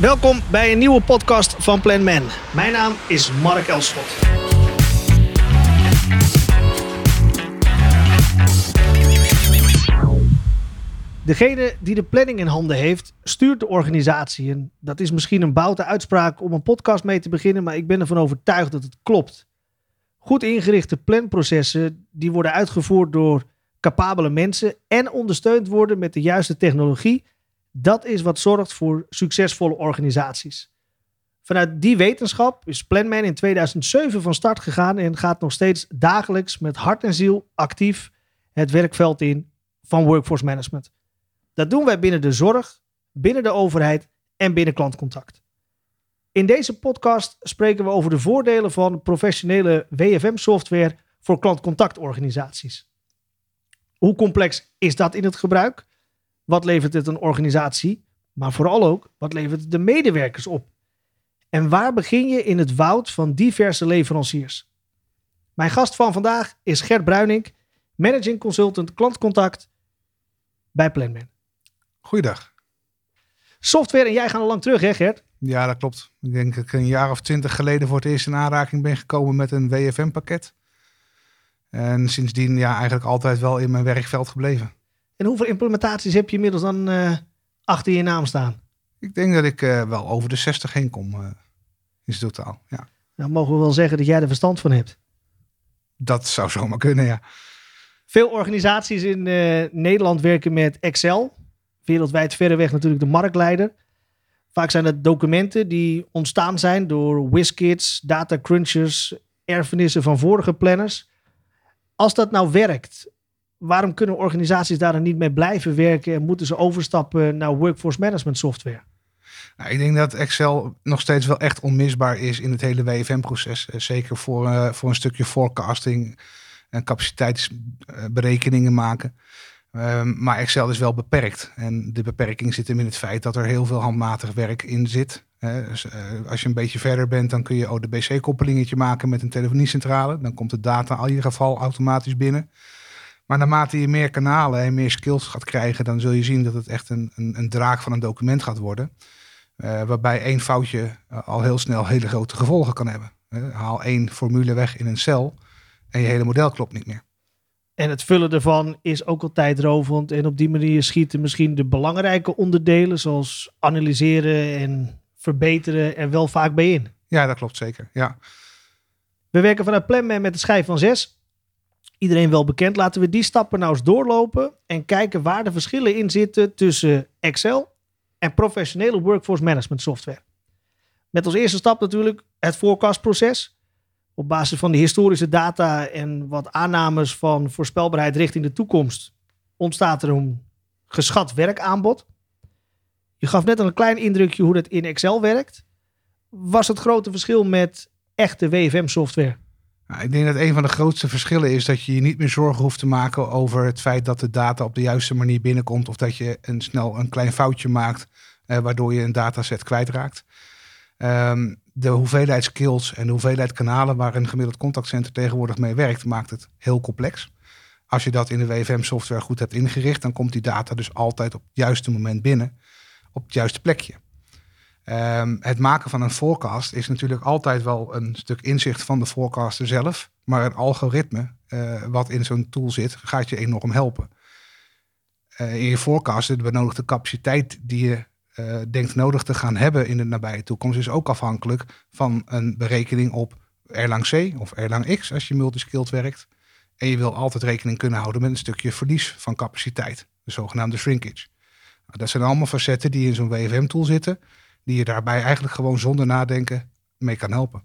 Welkom bij een nieuwe podcast van Plan Man. Mijn naam is Mark Elschot. Degene die de planning in handen heeft, stuurt de organisatie. En dat is misschien een boute uitspraak om een podcast mee te beginnen, maar ik ben ervan overtuigd dat het klopt. Goed ingerichte planprocessen die worden uitgevoerd door capabele mensen en ondersteund worden met de juiste technologie, dat is wat zorgt voor succesvolle organisaties. Vanuit die wetenschap is Planman in 2007 van start gegaan en gaat nog steeds dagelijks met hart en ziel actief het werkveld in van workforce management. Dat doen wij binnen de zorg, binnen de overheid en binnen klantcontact. In deze podcast spreken we over de voordelen van professionele WFM-software voor klantcontactorganisaties. Hoe complex is dat in het gebruik? Wat levert het een organisatie? Maar vooral ook, wat levert het de medewerkers op? En waar begin je in het woud van diverse leveranciers? Mijn gast van vandaag is Gert Bruining, Managing Consultant Klantcontact bij Planman. Goeiedag. Software en jij gaan al lang terug, hè Gert? Ja, dat klopt. Ik denk dat ik een jaar of twintig geleden voor het eerst in aanraking ben gekomen met een WFM-pakket. En sindsdien ja, eigenlijk altijd wel in mijn werkveld gebleven. En hoeveel implementaties heb je inmiddels dan uh, achter je naam staan? Ik denk dat ik uh, wel over de 60 heen kom uh, in totaal. Ja. Nou, mogen we wel zeggen dat jij er verstand van hebt? Dat zou zomaar kunnen, ja. Veel organisaties in Nederland werken met Excel. Wereldwijd verreweg natuurlijk de marktleider. Vaak zijn het documenten die ontstaan zijn door WizKids, data crunchers, erfenissen van vorige planners. Als dat nou werkt, waarom kunnen organisaties daar dan niet mee blijven werken en moeten ze overstappen naar workforce management software? Nou, ik denk dat Excel nog steeds wel echt onmisbaar is in het hele WFM-proces. Eh, zeker voor, uh, voor een stukje forecasting en capaciteitsberekeningen maken. Um, maar Excel is wel beperkt. En de beperking zit hem in het feit dat er heel veel handmatig werk in zit. Dus, uh, als je een beetje verder bent, dan kun je ODBC-koppelingetje maken met een telefoniecentrale. Dan komt de data in ieder geval automatisch binnen. Maar naarmate je meer kanalen en meer skills gaat krijgen, dan zul je zien dat het echt een, een, een draak van een document gaat worden. Uh, waarbij één foutje uh, al heel snel hele grote gevolgen kan hebben. Uh, haal één formule weg in een cel en je hele model klopt niet meer. En het vullen ervan is ook al tijdrovend. En op die manier schieten misschien de belangrijke onderdelen, zoals analyseren en verbeteren, er wel vaak bij in. Ja, dat klopt zeker. Ja. We werken vanuit Planman met de schijf van 6 iedereen wel bekend. Laten we die stappen nou eens doorlopen en kijken waar de verschillen in zitten tussen Excel en professionele workforce management software. Met als eerste stap natuurlijk het forecastproces. Op basis van de historische data en wat aannames van voorspelbaarheid richting de toekomst ontstaat er een geschat werkaanbod. Je gaf net al een klein indrukje hoe dat in Excel werkt. Was het grote verschil met echte WFM software? Nou, ik denk dat een van de grootste verschillen is dat je je niet meer zorgen hoeft te maken over het feit dat de data op de juiste manier binnenkomt. Of dat je een, snel een klein foutje maakt, eh, waardoor je een dataset kwijtraakt. Um, de hoeveelheid skills en de hoeveelheid kanalen waar een gemiddeld contactcenter tegenwoordig mee werkt, maakt het heel complex. Als je dat in de WFM-software goed hebt ingericht, dan komt die data dus altijd op het juiste moment binnen, op het juiste plekje. Um, het maken van een forecast is natuurlijk altijd wel een stuk inzicht van de forecaster zelf. Maar het algoritme uh, wat in zo'n tool zit, gaat je enorm helpen. Uh, in je forecast, de benodigde capaciteit die je uh, denkt nodig te gaan hebben in de nabije toekomst, is ook afhankelijk van een berekening op Erlang C of Erlang X als je multiskilled werkt. En je wil altijd rekening kunnen houden met een stukje verlies van capaciteit, de zogenaamde shrinkage. Nou, dat zijn allemaal facetten die in zo'n WFM-tool zitten die je daarbij eigenlijk gewoon zonder nadenken mee kan helpen.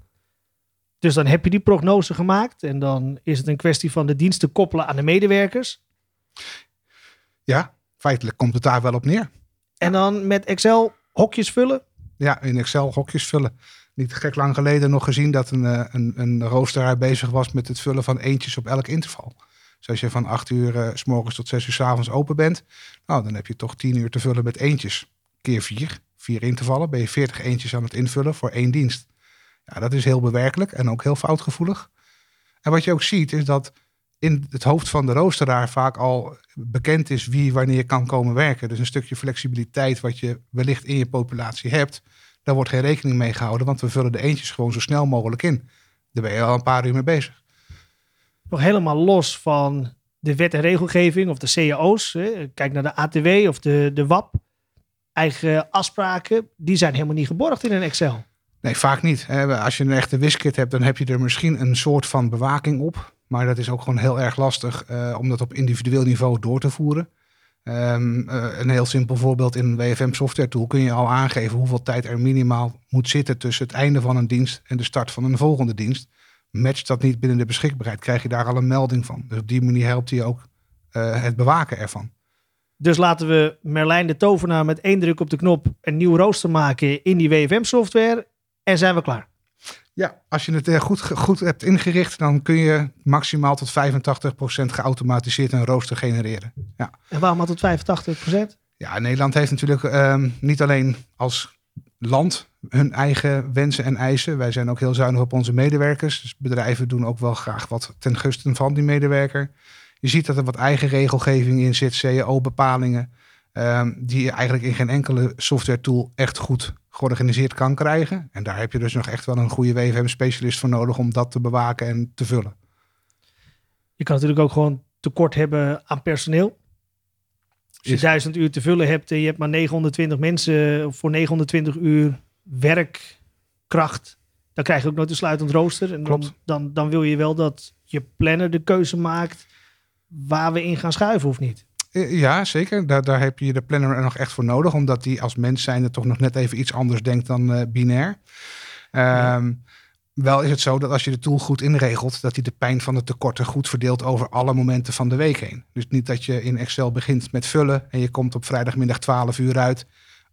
Dus dan heb je die prognose gemaakt en dan is het een kwestie van de diensten koppelen aan de medewerkers. Ja, feitelijk komt het daar wel op neer. En dan met Excel hokjes vullen? Ja, in Excel hokjes vullen. Niet gek lang geleden nog gezien dat een, eh, een, een roosteraar bezig was met het vullen van eentjes op elk interval. Dus als je van 8 uur uh, s morgens tot 6 uur s avonds open bent, nou, dan heb je toch 10 uur te vullen met eentjes. Keer 4 in te vallen, ben je 40 eentjes aan het invullen voor één dienst. Ja, dat is heel bewerkelijk en ook heel foutgevoelig. En wat je ook ziet is dat in het hoofd van de roosteraar vaak al bekend is wie wanneer kan komen werken. Dus een stukje flexibiliteit wat je wellicht in je populatie hebt, daar wordt geen rekening mee gehouden, want we vullen de eentjes gewoon zo snel mogelijk in. Daar ben je al een paar uur mee bezig. Nog helemaal los van de wet en regelgeving of de cao's. Kijk naar de ATW of de, de WAP. Eigen afspraken, die zijn helemaal niet geborgd in een Excel. Nee, vaak niet. Als je een echte wiskit hebt, dan heb je er misschien een soort van bewaking op. Maar dat is ook gewoon heel erg lastig uh, om dat op individueel niveau door te voeren. Um, uh, een heel simpel voorbeeld in een WFM software tool kun je al aangeven hoeveel tijd er minimaal moet zitten tussen het einde van een dienst en de start van een volgende dienst. Matcht dat niet binnen de beschikbaarheid, krijg je daar al een melding van. Dus op die manier helpt hij ook uh, het bewaken ervan. Dus laten we Merlijn de tovenaar met één druk op de knop een nieuw rooster maken in die WFM software en zijn we klaar. Ja, als je het eh, goed, goed hebt ingericht, dan kun je maximaal tot 85% geautomatiseerd een rooster genereren. Ja. En waarom tot 85%? Ja, Nederland heeft natuurlijk um, niet alleen als land hun eigen wensen en eisen. Wij zijn ook heel zuinig op onze medewerkers. Dus bedrijven doen ook wel graag wat ten gunste van die medewerker. Je ziet dat er wat eigen regelgeving in zit, CEO-bepalingen, um, die je eigenlijk in geen enkele software tool echt goed georganiseerd kan krijgen. En daar heb je dus nog echt wel een goede WFM-specialist voor nodig om dat te bewaken en te vullen. Je kan natuurlijk ook gewoon tekort hebben aan personeel. Als je duizend uur te vullen hebt en je hebt maar 920 mensen voor 920 uur werkkracht, dan krijg je ook nooit een sluitend rooster. En dan, dan, dan wil je wel dat je planner de keuze maakt waar we in gaan schuiven of niet. Eh, ja, zeker. Daar, daar heb je de planner er nog echt voor nodig, omdat die als mens zijnde toch nog net even iets anders denkt dan uh, binair. Ehm, wel is het zo dat als je de tool goed inregelt, dat hij de pijn van de tekorten goed verdeelt over alle momenten van de week heen. Dus niet dat je in Excel begint met vullen en je komt op vrijdagmiddag 12 uur uit.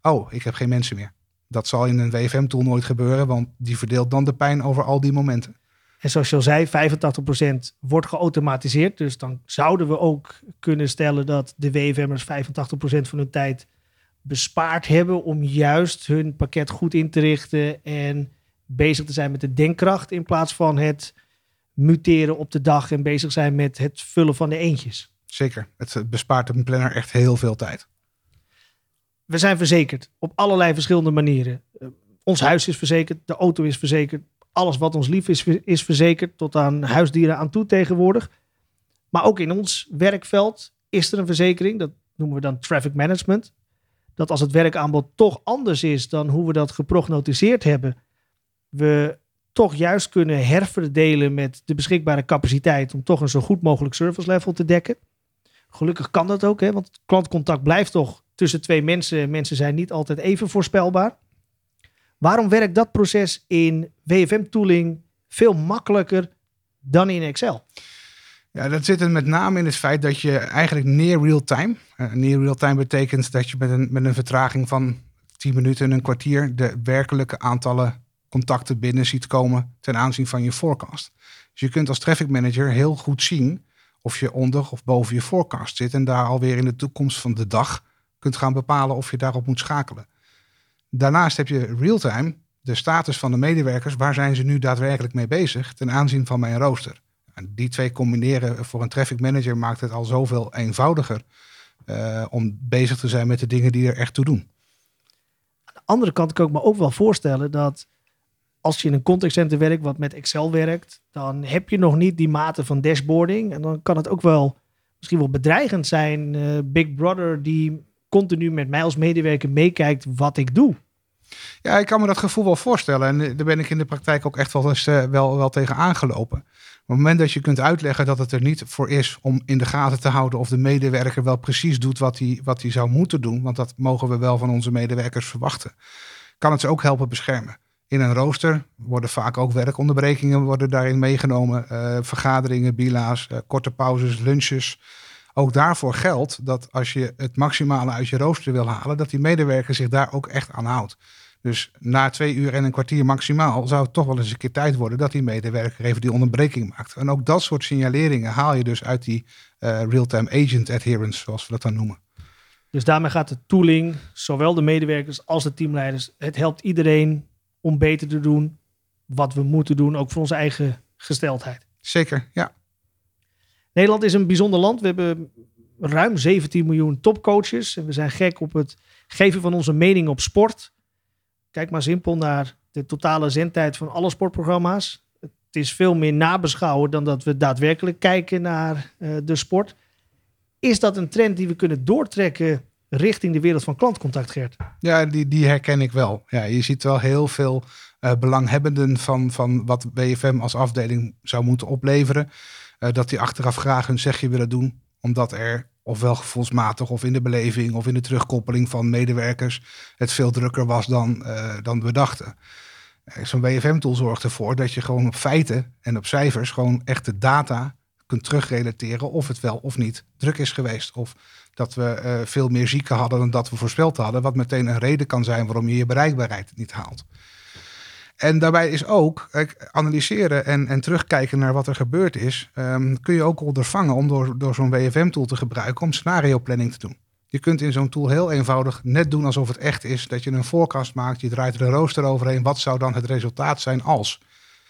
Oh, ik heb geen mensen meer. Dat zal in een WFM-tool nooit gebeuren, want die verdeelt dan de pijn over al die momenten. En zoals je al zei, 85% wordt geautomatiseerd. Dus dan zouden we ook kunnen stellen dat de WFM'ers 85% van hun tijd bespaard hebben om juist hun pakket goed in te richten en bezig te zijn met de denkkracht in plaats van het muteren op de dag en bezig zijn met het vullen van de eentjes. Zeker, het bespaart een planner echt heel veel tijd. We zijn verzekerd op allerlei verschillende manieren. Uh, ons huis is verzekerd, de auto is verzekerd, alles wat ons lief is, is verzekerd, tot aan huisdieren aan toe tegenwoordig. Maar ook in ons werkveld is er een verzekering, dat noemen we dan traffic management. Dat als het werkaanbod toch anders is dan hoe we dat geprognotiseerd hebben, we toch juist kunnen herverdelen met de beschikbare capaciteit om toch een zo goed mogelijk service level te dekken. Gelukkig kan dat ook, hè, want klantcontact blijft toch tussen twee mensen. Mensen zijn niet altijd even voorspelbaar. Waarom werkt dat proces in WFM-tooling veel makkelijker dan in Excel? Ja, dat zit er met name in het feit dat je eigenlijk near real-time. Uh, near real-time betekent dat je met een, met een vertraging van 10 minuten en een kwartier de werkelijke aantallen contacten binnen ziet komen ten aanzien van je forecast. Dus je kunt als traffic manager heel goed zien of je onder of boven je forecast zit en daar alweer in de toekomst van de dag kunt gaan bepalen of je daarop moet schakelen. Daarnaast heb je real-time de status van de medewerkers. Waar zijn ze nu daadwerkelijk mee bezig ten aanzien van mijn rooster? En die twee combineren voor een traffic manager maakt het al zoveel eenvoudiger uh, om bezig te zijn met de dingen die er echt toe doen. Aan de andere kant kan ik me ook wel voorstellen dat als je in een contactcenter werkt wat met Excel werkt, dan heb je nog niet die mate van dashboarding. En dan kan het ook wel misschien wel bedreigend zijn. Uh, Big Brother die continu met mij als medewerker meekijkt wat ik doe. Ja, ik kan me dat gevoel wel voorstellen. En eh, daar ben ik in de praktijk ook echt wel eens uh, wel, wel tegen aangelopen. Op het moment dat je kunt uitleggen dat het er niet voor is om in de gaten te houden of de medewerker wel precies doet wat hij, wat hij zou moeten doen, want dat mogen we wel van onze medewerkers verwachten, kan het ze ook helpen beschermen. In een rooster worden vaak ook werkonderbrekingen worden daarin meegenomen, uh, vergaderingen, bila's, korte pauzes, lunches. Ook daarvoor geldt dat als je het maximale uit je rooster wil halen, dat die medewerker zich daar ook echt aan houdt. Dus na twee uur en een kwartier maximaal zou het toch wel eens een keer tijd worden dat die medewerker even die onderbreking maakt. En ook dat soort signaleringen haal je dus uit die uh, real-time agent adherence, zoals we dat dan noemen. Dus daarmee gaat de tooling, zowel de medewerkers als de teamleiders, het helpt iedereen om beter te doen wat we moeten doen, ook voor onze eigen gesteldheid. Zeker, ja. Nederland is een bijzonder land. We hebben ruim 17 miljoen topcoaches. En we zijn gek op het geven van onze mening op sport. Kijk maar simpel naar de totale zendtijd van alle sportprogramma's. Het is veel meer nabeschouwen dan dat we daadwerkelijk kijken naar uh, de sport. Is dat een trend die we kunnen doortrekken richting de wereld van klantcontact, Gert? Ja, die, die herken ik wel. Ja, je ziet wel heel veel uh, belanghebbenden van, van wat BFM als afdeling zou moeten opleveren. Uh, dat die achteraf graag hun zegje willen doen, omdat er ofwel gevoelsmatig of in de beleving of in de terugkoppeling van medewerkers het veel drukker was dan, uh, dan we dachten. Zo'n BFM-tool zorgt ervoor dat je gewoon op feiten en op cijfers gewoon echte data kunt terugrelateren of het wel of niet druk is geweest. Of dat we veel meer zieken hadden dan dat we voorspeld hadden. Wat meteen een reden kan zijn waarom je je bereikbaarheid niet haalt. En daarbij is ook analyseren en, en terugkijken naar wat er gebeurd is. Um, kun je ook ondervangen om door, door zo'n WFM-tool te gebruiken om scenario planning te doen. Je kunt in zo'n tool heel eenvoudig net doen alsof het echt is. Dat je een forecast maakt, je draait er een rooster overheen. Wat zou dan het resultaat zijn als?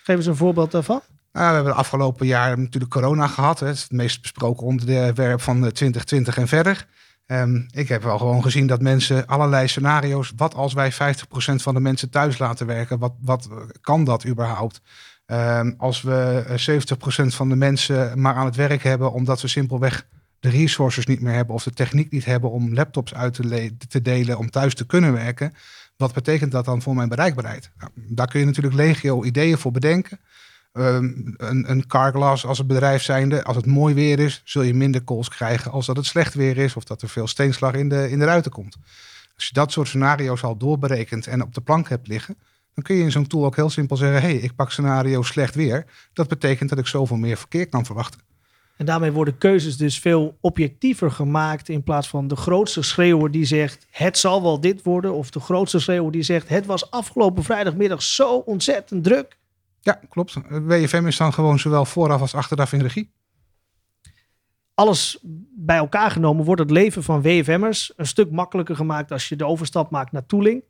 Geef eens een voorbeeld daarvan. Nou, we hebben de afgelopen jaar natuurlijk corona gehad. Het is het meest besproken onderwerp van 2020 en verder. Um, ik heb wel gewoon gezien dat mensen allerlei scenario's. Wat als wij 50% van de mensen thuis laten werken? Wat, wat kan dat überhaupt? Um, als we 70% van de mensen maar aan het werk hebben, omdat we simpelweg de resources niet meer hebben of de techniek niet hebben om laptops uit te, te delen om thuis te kunnen werken. Wat betekent dat dan voor mijn bereikbaarheid? Nou, daar kun je natuurlijk legio ideeën voor bedenken. Um, een, een carglass als een bedrijf zijnde, als het mooi weer is, zul je minder calls krijgen als dat het slecht weer is of dat er veel steenslag in de, in de ruiten komt. Als je dat soort scenario's al doorberekent en op de plank hebt liggen, dan kun je in zo'n tool ook heel simpel zeggen: hé, hey, ik pak scenario slecht weer. Dat betekent dat ik zoveel meer verkeer kan verwachten. En daarmee worden keuzes dus veel objectiever gemaakt in plaats van de grootste schreeuwer die zegt het zal wel dit worden of de grootste schreeuwer die zegt het was afgelopen vrijdagmiddag zo ontzettend druk. Ja, klopt. WFM is dan gewoon zowel vooraf als achteraf in regie. Alles bij elkaar genomen wordt het leven van WFM'ers een stuk makkelijker gemaakt als je de overstap maakt naar tooling.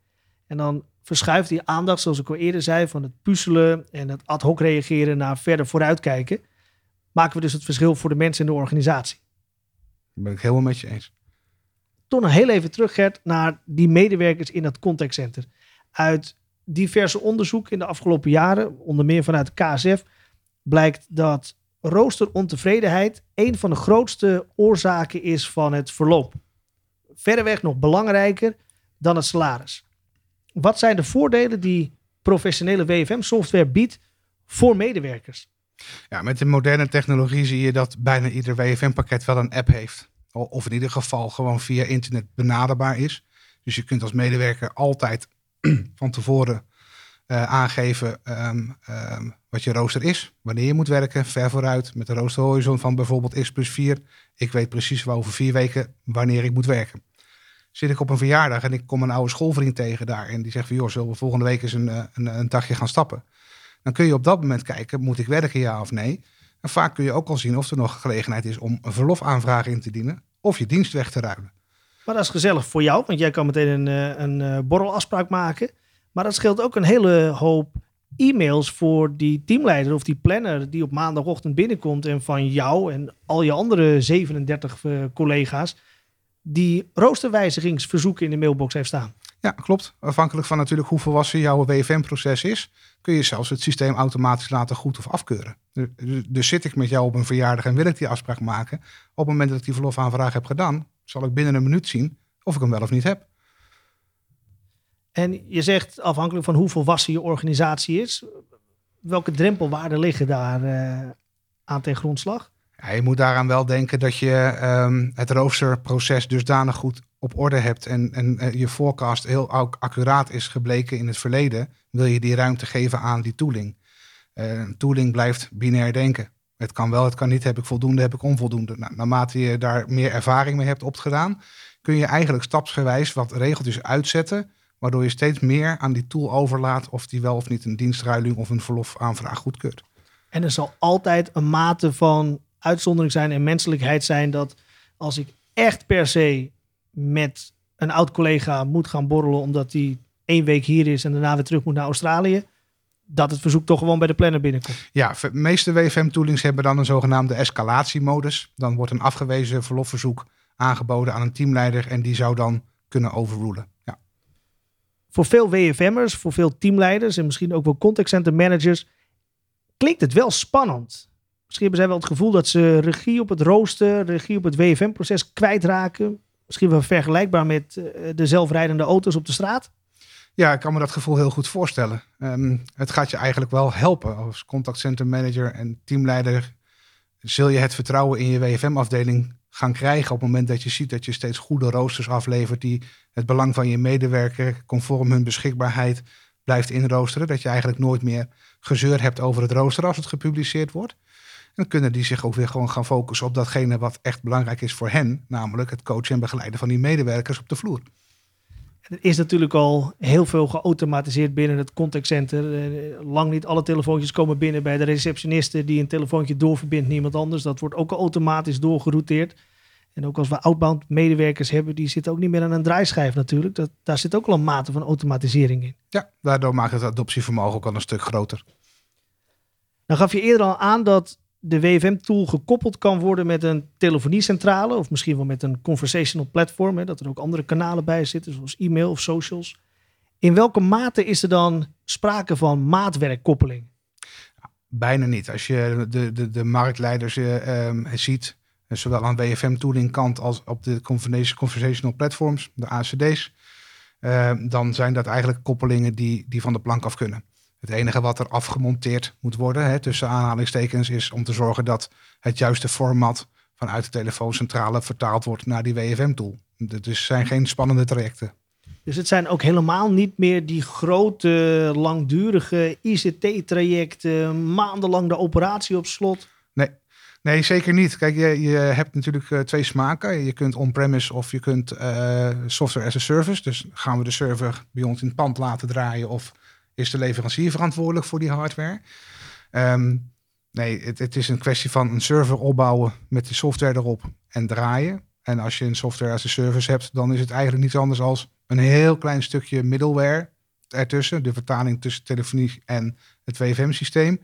En dan verschuift die aandacht, zoals ik al eerder zei, van het puzzelen en het ad hoc reageren naar verder vooruitkijken. Maken we dus het verschil voor de mensen in de organisatie. Dat ben ik helemaal met je eens. Toen nog heel even terug, Gert, naar die medewerkers in dat contactcenter. Uit diverse onderzoeken in de afgelopen jaren, onder meer vanuit de KSF, blijkt dat roosterontevredenheid een van de grootste oorzaken is van het verloop. Verreweg nog belangrijker dan het salaris. Wat zijn de voordelen die professionele WFM-software biedt voor medewerkers? Ja, met de moderne technologie zie je dat bijna ieder WFM-pakket wel een app heeft. Of in ieder geval gewoon via internet benaderbaar is. Dus je kunt als medewerker altijd van tevoren uh, aangeven um, um, wat je rooster is, wanneer je moet werken, ver vooruit, met een roosterhorizon van bijvoorbeeld x plus 4. Ik weet precies wel over vier weken wanneer ik moet werken. Zit ik op een verjaardag en ik kom een oude schoolvriend tegen daar en die zegt van joh, zullen we volgende week eens een, een, een dagje gaan stappen? Dan kun je op dat moment kijken, moet ik werken ja of nee? En vaak kun je ook al zien of er nog gelegenheid is om een verlofaanvraag in te dienen of je dienst weg te ruilen. Maar dat is gezellig voor jou, want jij kan meteen een, eh, een, eh, borrelafspraak maken. Maar dat scheelt ook een hele hoop e-mails voor die teamleider of die planner die op maandagochtend binnenkomt en van jou en al je andere 37 uh, eh, collega's die roosterwijzigingsverzoeken in de mailbox heeft staan. Ja, klopt. Afhankelijk van natuurlijk hoe volwassen jouw WFM-proces is, kun je zelfs het systeem automatisch laten goed of afkeuren. Dus, dus zit ik met jou op een verjaardag en wil ik die afspraak maken, op het moment dat ik die verlofaanvraag heb gedaan, zal ik binnen een minuut zien of ik hem wel of niet heb. En je zegt afhankelijk van hoe volwassen je organisatie is, welke drempelwaarden liggen daar uh, aan ten grondslag? Ja, je moet daaraan wel denken dat je um, het roosterproces dusdanig goed op orde hebt en, en uh, je forecast heel accuraat is gebleken in het verleden, wil je die ruimte geven aan die tooling. Uh, tooling blijft binair denken. Het kan wel, het kan niet. Heb ik voldoende, heb ik onvoldoende. Nou, naarmate je daar meer ervaring mee hebt opgedaan, kun je eigenlijk stapsgewijs wat regeltjes uitzetten, waardoor je steeds meer aan die tool overlaat of die wel of niet een dienstruiling of een verlofaanvraag goedkeurt. En er zal altijd een mate van uitzondering zijn en menselijkheid zijn dat als ik echt per se met een oud collega moet gaan borrelen omdat hij één week hier is en daarna weer terug moet naar Australië, dat het verzoek toch gewoon bij de planner binnenkomt. Ja, de meeste WFM-toolings hebben dan een zogenaamde escalatiemodus. Dan wordt een afgewezen verlofverzoek aangeboden aan een teamleider en die zou dan kunnen overrulen. Ja. Voor veel WFM'ers, voor veel teamleiders en misschien ook wel contact center managers klinkt het wel spannend. Misschien hebben zij wel het gevoel dat ze regie op het rooster, regie op het WFM-proces kwijtraken. Misschien wel vergelijkbaar met eh, de zelfrijdende auto's op de straat. Ja, ik kan me dat gevoel heel goed voorstellen. Um, het gaat je eigenlijk wel helpen als contact center manager en teamleider. Zul je het vertrouwen in je WFM-afdeling gaan krijgen op het moment dat je ziet dat je steeds goede roosters aflevert die het belang van je medewerker conform hun beschikbaarheid blijft inroosteren. Dat je eigenlijk nooit meer gezeur hebt over het rooster als het gepubliceerd wordt. Dan kunnen die zich ook weer gewoon gaan focussen op datgene wat echt belangrijk is voor hen, namelijk het coachen en begeleiden van die medewerkers op de vloer. Er is natuurlijk al heel veel geautomatiseerd binnen het contactcenter. Eh, lang niet alle telefoontjes komen binnen bij de receptioniste die een telefoontje doorverbindt, niemand anders. Dat wordt ook automatisch doorgerouteerd. En ook als we outbound medewerkers hebben, die zitten ook niet meer aan een draaischijf natuurlijk. Dat, daar zit ook al een mate van automatisering in. Ja, daardoor maakt het adoptievermogen ook al een stuk groter. Dan gaf je eerder al aan dat de WFM-tool gekoppeld kan worden met een telefoniecentrale of misschien wel met een conversational platform, hè, dat er ook andere kanalen bij zitten, zoals e-mail of socials. In welke mate is er dan sprake van maatwerkkoppeling? Bijna niet. Als je de, de, de marktleiders uh, ziet, eh, zowel aan WFM-tooling kant als op de conversational platforms, de ACD's, ehm, dan zijn dat eigenlijk koppelingen die, die van de plank af kunnen. Het enige wat er afgemonteerd moet worden, hè, tussen aanhalingstekens, is om te zorgen dat het juiste format vanuit de telefooncentrale vertaald wordt naar die WFM-tool. Dus zijn geen spannende trajecten. Dus het zijn ook helemaal niet meer die grote, langdurige ICT-trajecten, maandenlang de operatie op slot. Nee, nee zeker niet. Kijk, je, je hebt natuurlijk uh, twee smaken. Je kunt on-premise of je kunt uh, software as a service. Dus gaan we de server bij ons in het pand laten draaien of is de leverancier verantwoordelijk voor die hardware. Ehm, nee, het, het, is een kwestie van een server opbouwen met de software erop en draaien. En als je een software als een service hebt, dan is het eigenlijk niets anders als een heel klein stukje middleware ertussen. De vertaling tussen telefonie en het WFM-systeem.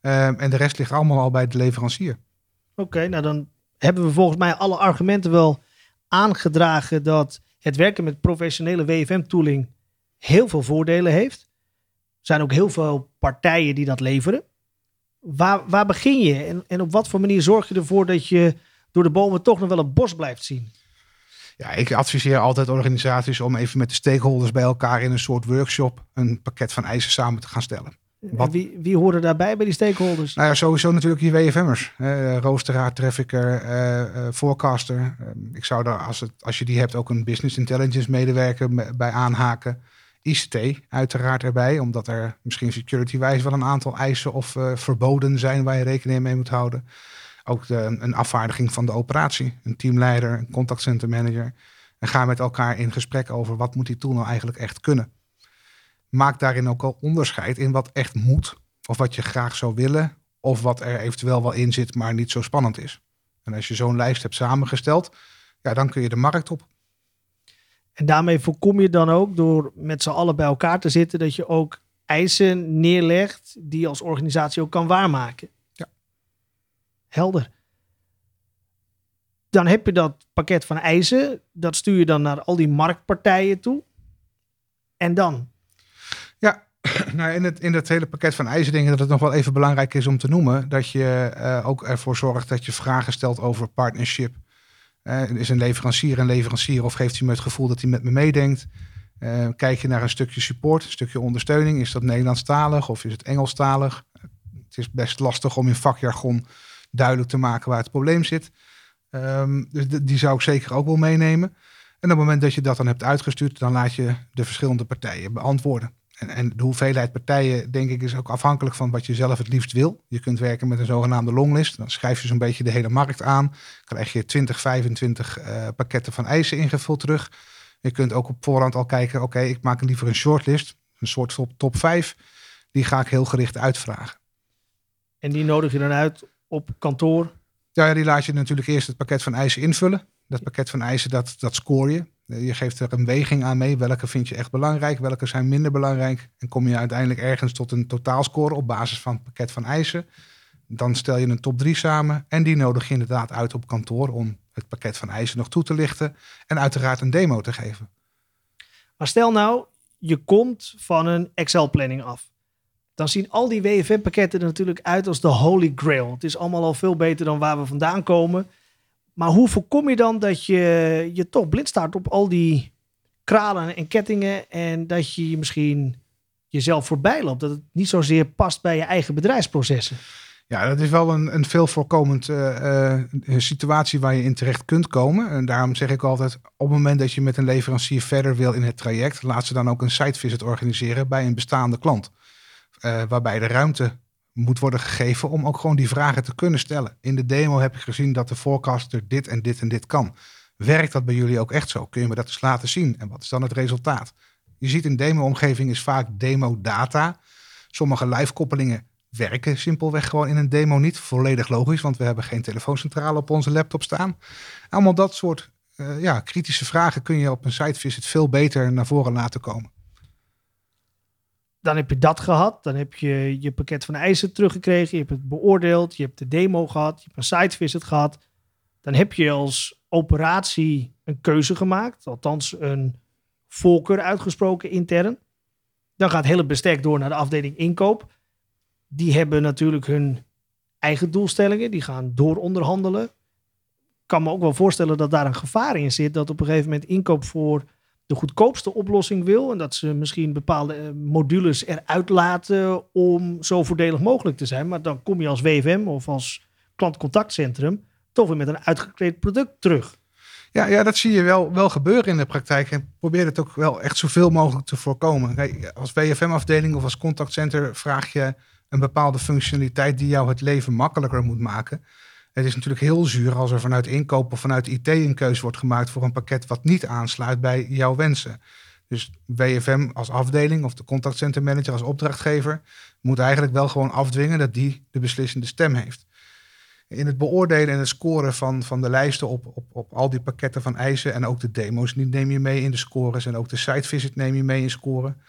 Ehm, en de rest ligt allemaal al bij de leverancier. Oké, nou dan hebben we volgens mij alle argumenten wel aangedragen dat het werken met professionele WFM-tooling heel veel voordelen heeft zijn ook heel veel partijen die dat leveren. Waar, waar begin je en, en op wat voor manier zorg je ervoor dat je door de bomen toch nog wel een bos blijft zien? Ja, ik adviseer altijd organisaties om even met de stakeholders bij elkaar in een soort workshop een pakket van eisen samen te gaan stellen. Wat... Wie, wie horen daarbij bij die stakeholders? Nou ja, sowieso natuurlijk je WFM'ers. Uh, roosteraar, trafficker, uh, forecaster. ik zou daar, als, het, als je die hebt, ook een business intelligence medewerker bij aanhaken. ICT uiteraard erbij, omdat er misschien security-wijze wel een aantal eisen of uh, verboden zijn waar je rekening mee moet houden. Ook de, een afvaardiging van de operatie, een teamleider, een contactcenter manager. En ga met elkaar in gesprek over wat moet die tool nou eigenlijk echt kunnen. Maak daarin ook al onderscheid in wat echt moet, of wat je graag zou willen, of wat er eventueel wel in zit, maar niet zo spannend is. En als je zo'n lijst hebt samengesteld, ja, dan kun je de markt op. En daarmee voorkom je dan ook door met z'n allen bij elkaar te zitten dat je ook eisen neerlegt die je als organisatie ook kan waarmaken. Ja. Helder. Dan heb je dat pakket van eisen, dat stuur je dan naar al die marktpartijen toe. En dan? Ja, nou in, het, in het hele pakket van eisen denk ik dat het nog wel even belangrijk is om te noemen dat je uh, ook ervoor zorgt dat je vragen stelt over partnership is een leverancier een leverancier of geeft hij me het gevoel dat hij met me meedenkt? Uh, kijk je naar een stukje support, een stukje ondersteuning. Is dat Nederlandstalig of is het Engelstalig? Het is best lastig om in vakjargon duidelijk te maken waar het probleem zit. Um, dus die zou ik zeker ook wel meenemen. En op het moment dat je dat dan hebt uitgestuurd, dan laat je de verschillende partijen beantwoorden. En, en, de hoeveelheid partijen, denk ik, is ook afhankelijk van wat je zelf het liefst wil. Je kunt werken met een zogenaamde longlist. Dan schrijf je zo'n beetje de hele markt aan. Krijg je 20, 25 uh, pakketten van eisen ingevuld terug. Je kunt ook op voorhand al kijken, oké, ik maak liever een shortlist. Een soort top, top 5. Die ga ik heel gericht uitvragen. En die nodig je dan uit op kantoor? Ja, die laat je natuurlijk eerst het pakket van eisen invullen. Dat pakket van eisen, dat, dat score je. Je geeft er een weging aan mee. Welke vind je echt belangrijk? Welke zijn minder belangrijk? En kom je uiteindelijk ergens tot een totaalscore op basis van het pakket van eisen. Dan stel je een top 3 samen. En die nodig je inderdaad uit op kantoor om het pakket van eisen nog toe te lichten. En uiteraard een demo te geven. Maar stel nou, je komt van een Excel-planning af. Dan zien al die WFM-pakketten er natuurlijk uit als de holy grail. Het is allemaal al veel beter dan waar we vandaan komen. Maar hoe voorkom je dan dat je je toch blind staat op al die kralen en kettingen en dat je misschien jezelf voorbij loopt? Dat het niet zozeer past bij je eigen bedrijfsprocessen. Ja, dat is wel een, een veel voorkomend uh, situatie waar je in terecht kunt komen. En daarom zeg ik altijd, op het moment dat je met een leverancier verder wil in het traject, laat ze dan ook een site visit organiseren bij een bestaande klant. Uh, waarbij de ruimte moet worden gegeven om ook gewoon die vragen te kunnen stellen. In de demo heb ik gezien dat de forecaster dit en dit en dit kan. Werkt dat bij jullie ook echt zo? Kun je me dat eens laten zien? En wat is dan het resultaat? Je ziet in demo-omgeving is vaak demo-data. Sommige live-koppelingen werken simpelweg gewoon in een demo niet. Volledig logisch, want we hebben geen telefooncentrale op onze laptop staan. Allemaal dat soort uh, ja, kritische vragen kun je op een site visit veel beter naar voren laten komen dan heb je dat gehad. Dan heb je je pakket van eisen teruggekregen. Je hebt het beoordeeld. Je hebt de demo gehad. Je hebt een site visit gehad. Dan heb je als operatie een keuze gemaakt. Althans, een voorkeur uitgesproken intern. Dan gaat het hele bestek door naar de afdeling inkoop. Die hebben natuurlijk hun eigen doelstellingen. Die gaan dooronderhandelen. Ik kan me ook wel voorstellen dat daar een gevaar in zit. Dat op een gegeven moment inkoop voor de goedkoopste oplossing wil. En dat ze misschien bepaalde eh, modules eruit laten om zo voordelig mogelijk te zijn. Maar dan kom je als WFM of als klantcontactcentrum toch weer met een uitgekleed product terug. Ja, ja, dat zie je wel, wel gebeuren in de praktijk. En probeer het ook wel echt zoveel mogelijk te voorkomen. Als WFM-afdeling of als contactcenter vraag je een bepaalde functionaliteit die jou het leven makkelijker moet maken. Het is natuurlijk heel zuur als er vanuit inkoop of vanuit IT een keuze wordt gemaakt voor een pakket wat niet aansluit bij jouw wensen. Dus WFM als afdeling of de contactcenter manager als opdrachtgever moet eigenlijk wel gewoon afdwingen dat die de beslissende stem heeft. In het beoordelen en het scoren van, van de lijsten op, op, op al die pakketten van eisen en ook de demo's, neem je mee in de scores en ook de site visit neem je mee in scoren.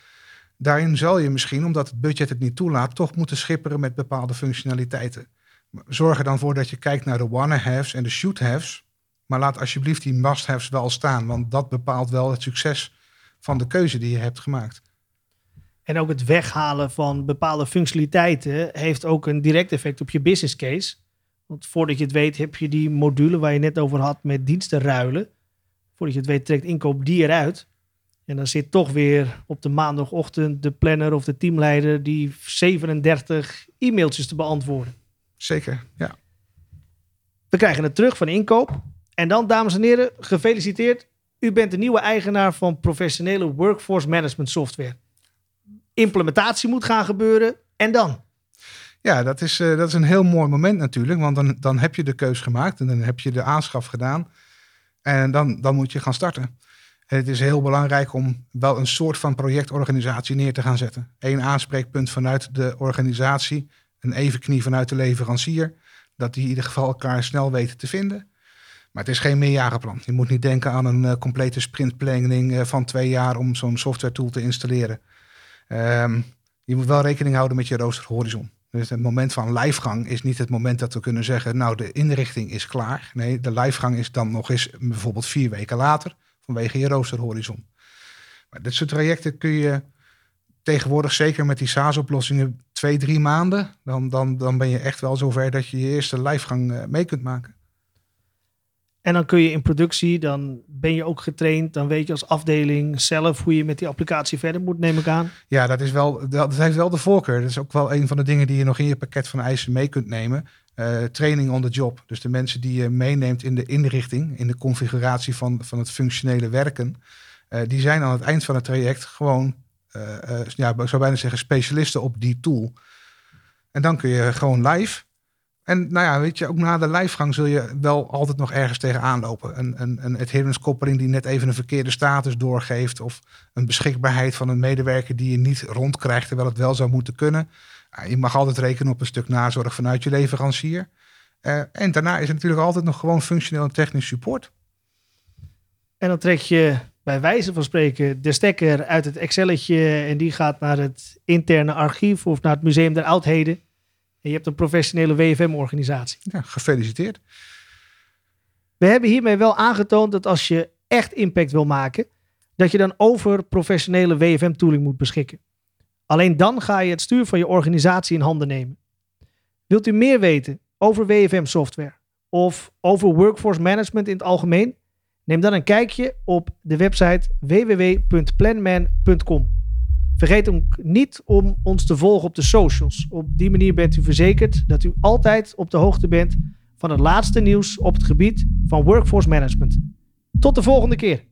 Daarin zal je misschien, omdat het budget het niet toelaat, toch moeten schipperen met bepaalde functionaliteiten zorg er dan voor dat je kijkt naar de wanna-haves en de should-haves. Maar laat alsjeblieft die must-haves wel staan, want dat bepaalt wel het succes van de keuze die je hebt gemaakt. En ook het weghalen van bepaalde functionaliteiten heeft ook een direct effect op je business case. Want voordat je het weet heb je die module waar je net over had met diensten ruilen. Voordat je het weet trekt inkoop die eruit. En dan zit toch weer op de maandagochtend de planner of de teamleider die 37 e-mailtjes te beantwoorden. Zeker, ja. We krijgen het terug van inkoop. En dan, dames en heren, gefeliciteerd. U bent de nieuwe eigenaar van professionele workforce management software. Implementatie moet gaan gebeuren. En dan? Ja, dat is, uh, dat is een heel mooi moment natuurlijk. Want dan, dan heb je de keus gemaakt en dan heb je de aanschaf gedaan. En dan, dan moet je gaan starten. het is heel belangrijk om wel een soort van projectorganisatie neer te gaan zetten. Eén aanspreekpunt vanuit de organisatie een evenknie vanuit de leverancier. Dat die in ieder geval elkaar snel weten te vinden. Maar het is geen meerjarenplan. Je moet niet denken aan een uh, complete sprintplanning uh, van twee jaar om zo'n software tool te installeren. Um, je moet wel rekening houden met je roosterhorizon. Dus het moment van livegang is niet het moment dat we kunnen zeggen, nou de inrichting is klaar. Nee, de livegang is dan nog eens bijvoorbeeld vier weken later vanwege je roosterhorizon. Maar dit soort trajecten kun je tegenwoordig zeker met die SaaS-oplossingen twee, drie maanden. Dan, dan, dan ben je echt wel zover dat je je eerste lijfgang uh, mee kunt maken. En dan kun je in productie, dan ben je ook getraind. Dan weet je als afdeling zelf hoe je met die applicatie verder moet, neem ik aan. Ja, dat, is wel, dat heeft wel de voorkeur. Dat is ook wel een van de dingen die je nog in je pakket van eisen mee kunt nemen. Uh, training on the job. Dus de mensen die je meeneemt in de inrichting, in de configuratie van, van het functionele werken. Uh, die zijn aan het eind van het traject gewoon ja, ik zou bijna zeggen, specialisten op die tool. En dan kun je gewoon live. En nou ja, weet je, ook na de livegang zul je wel altijd nog ergens tegenaan lopen. Een, een, een adherence koppeling die net even een verkeerde status doorgeeft. Of een beschikbaarheid van een medewerker die je niet rondkrijgt terwijl het wel zou moeten kunnen. je mag altijd rekenen op een stuk nazorg vanuit je leverancier. Uh, en daarna is het natuurlijk altijd nog gewoon functioneel en technisch support. En dan trek je bij wijze van spreken de stekker uit het Excelletje en die gaat naar het interne archief of naar het Museum der Oudheden. En je hebt een professionele WFM-organisatie. Ja, gefeliciteerd. We hebben hiermee wel aangetoond dat als je echt impact wil maken, dat je dan over professionele WFM-tooling moet beschikken. Alleen dan ga je het stuur van je organisatie in handen nemen. Wilt u meer weten over WFM-software of over workforce management in het algemeen? Neem dan een kijkje op de website www.planman.com. Vergeet ook niet om ons te volgen op de socials. Op die manier bent u verzekerd dat u altijd op de hoogte bent van het laatste nieuws op het gebied van workforce management. Tot de volgende keer.